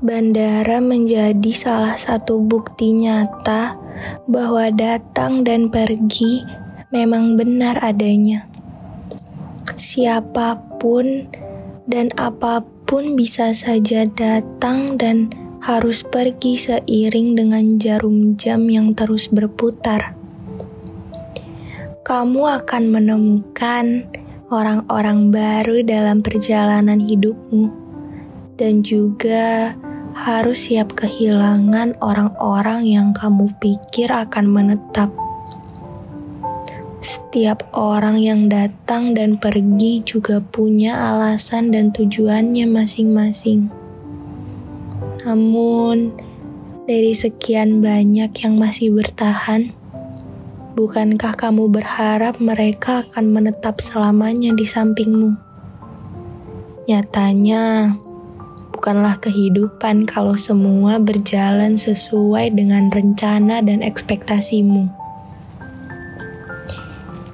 Bandara menjadi salah satu bukti nyata bahwa datang dan pergi memang benar adanya. Siapa pun dan apa pun bisa saja datang dan harus pergi seiring dengan jarum jam yang terus berputar. Kamu akan menemukan orang-orang baru dalam perjalanan hidupmu, dan juga harus siap kehilangan orang-orang yang kamu pikir akan menetap. Setiap orang yang datang dan pergi juga punya alasan dan tujuannya masing-masing. Namun, dari sekian banyak yang masih bertahan, bukankah kamu berharap mereka akan menetap selamanya di sampingmu? Nyatanya, bukanlah kehidupan kalau semua berjalan sesuai dengan rencana dan ekspektasimu.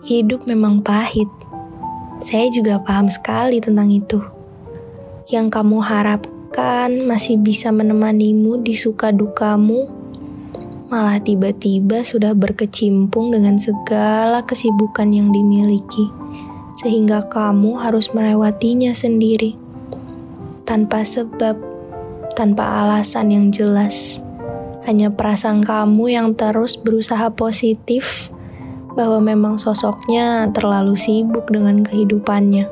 Hidup memang pahit. Saya juga paham sekali tentang itu. Yang kamu harapkan masih bisa menemanimu di suka dukamu, malah tiba-tiba sudah berkecimpung dengan segala kesibukan yang dimiliki, sehingga kamu harus melewatinya sendiri tanpa sebab, tanpa alasan yang jelas. Hanya perasaan kamu yang terus berusaha positif bahwa memang sosoknya terlalu sibuk dengan kehidupannya.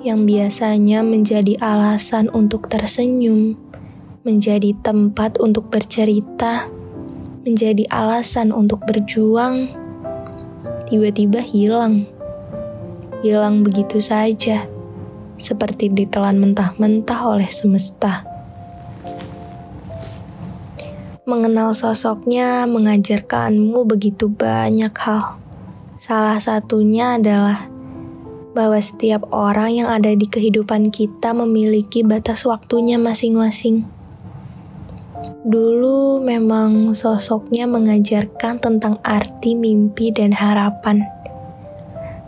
Yang biasanya menjadi alasan untuk tersenyum, menjadi tempat untuk bercerita, menjadi alasan untuk berjuang, tiba-tiba hilang. Hilang begitu saja seperti ditelan mentah-mentah oleh semesta. Mengenal sosoknya mengajarkanmu begitu banyak hal. Salah satunya adalah bahwa setiap orang yang ada di kehidupan kita memiliki batas waktunya masing-masing. Dulu memang sosoknya mengajarkan tentang arti mimpi dan harapan.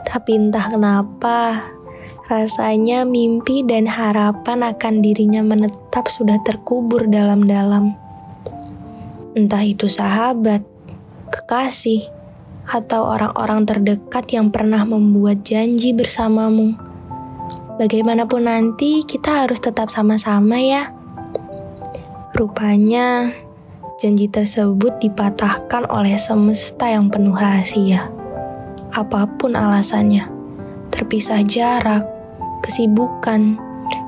Tapi entah kenapa, Rasanya mimpi dan harapan akan dirinya menetap sudah terkubur dalam-dalam. Entah itu sahabat, kekasih, atau orang-orang terdekat yang pernah membuat janji bersamamu. Bagaimanapun nanti, kita harus tetap sama-sama, ya. Rupanya, janji tersebut dipatahkan oleh semesta yang penuh rahasia. Apa pun alasannya, terpisah jarak, kesibukan,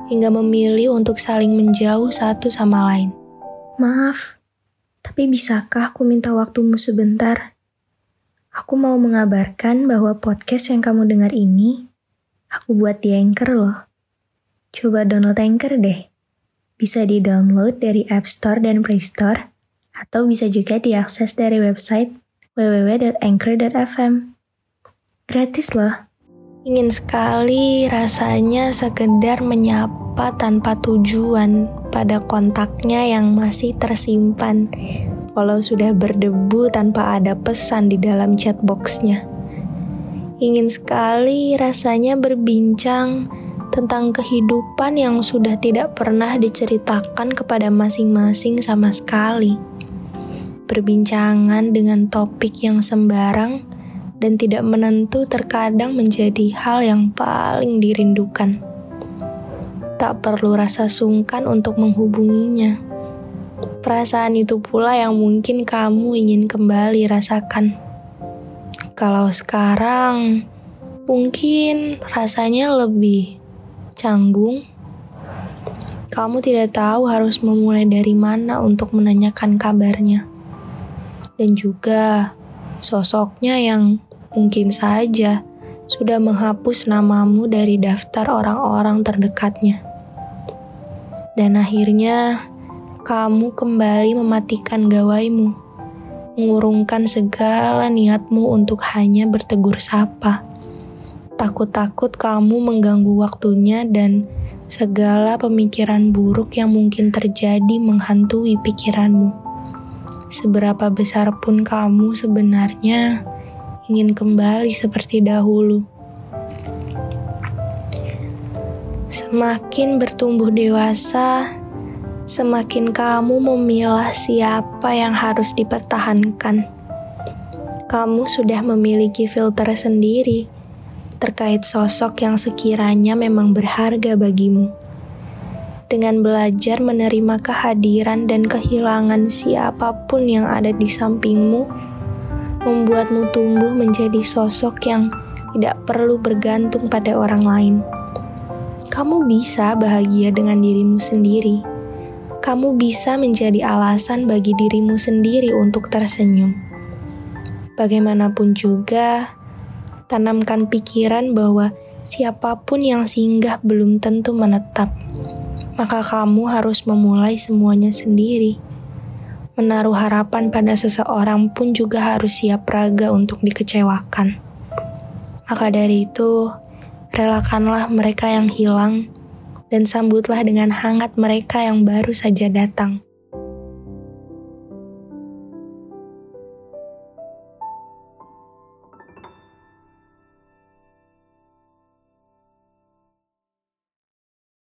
hingga memilih untuk saling menjauh satu sama lain. Maaf, tapi bisakah aku minta waktumu sebentar? Aku mau mengabarkan bahwa podcast yang kamu dengar ini, aku buat di Anchor loh. Coba download Anchor deh. Bisa di-download dari App Store dan Play Store, atau bisa juga diakses dari website www.anchor.fm. Gratis loh. Ingin sekali rasanya sekedar menyapa tanpa tujuan pada kontaknya yang masih tersimpan, walau sudah berdebu tanpa ada pesan di dalam chat boxnya. Ingin sekali rasanya berbincang tentang kehidupan yang sudah tidak pernah diceritakan kepada masing-masing sama sekali. Perbincangan dengan topik yang sembarang dan tidak menentu terkadang menjadi hal yang paling dirindukan. Tak perlu rasa sungkan untuk menghubunginya. Perasaan itu pula yang mungkin kamu ingin kembali rasakan. Kalau sekarang, mungkin rasanya lebih canggung. kamu tidak tahu harus memulai dari mana untuk menanyakan kabarnya. Dan juga sosoknya yang mungkin saja sudah menghapus namamu dari daftar orang-orang terdekatnya. Dan akhirnya kamu kembali mematikan gawaimu, mengurungkan segala niatmu untuk hanya bertegur sapa. Takut-takut kamu mengganggu waktunya dan segala pemikiran buruk yang mungkin terjadi menghantui pikiranmu. Seberapa besar pun kamu sebenarnya ingin kembali seperti dahulu. Semakin bertumbuh dewasa, semakin kamu memilah siapa yang harus dipertahankan. Kamu sudah memiliki filter sendiri terkait sosok yang sekiranya memang berharga bagimu. Dengan belajar menerima kehadiran dan kehilangan siapa pun yang ada di sampingmu, membuatmu tumbuh menjadi sosok yang tidak perlu bergantung pada orang lain. Kamu bisa bahagia dengan dirimu sendiri. Kamu bisa menjadi alasan bagi dirimu sendiri untuk tersenyum. Bagaimanapun juga, tanamkan pikiran bahwa siapa pun yang singgah belum tentu menetap. Maka kamu harus memulai semuanya sendiri. Menaruh harapan pada seseorang pun juga harus siap raga untuk dikecewakan. Maka dari itu, relakanlah mereka yang hilang dan sambutlah dengan hangat mereka yang baru saja datang.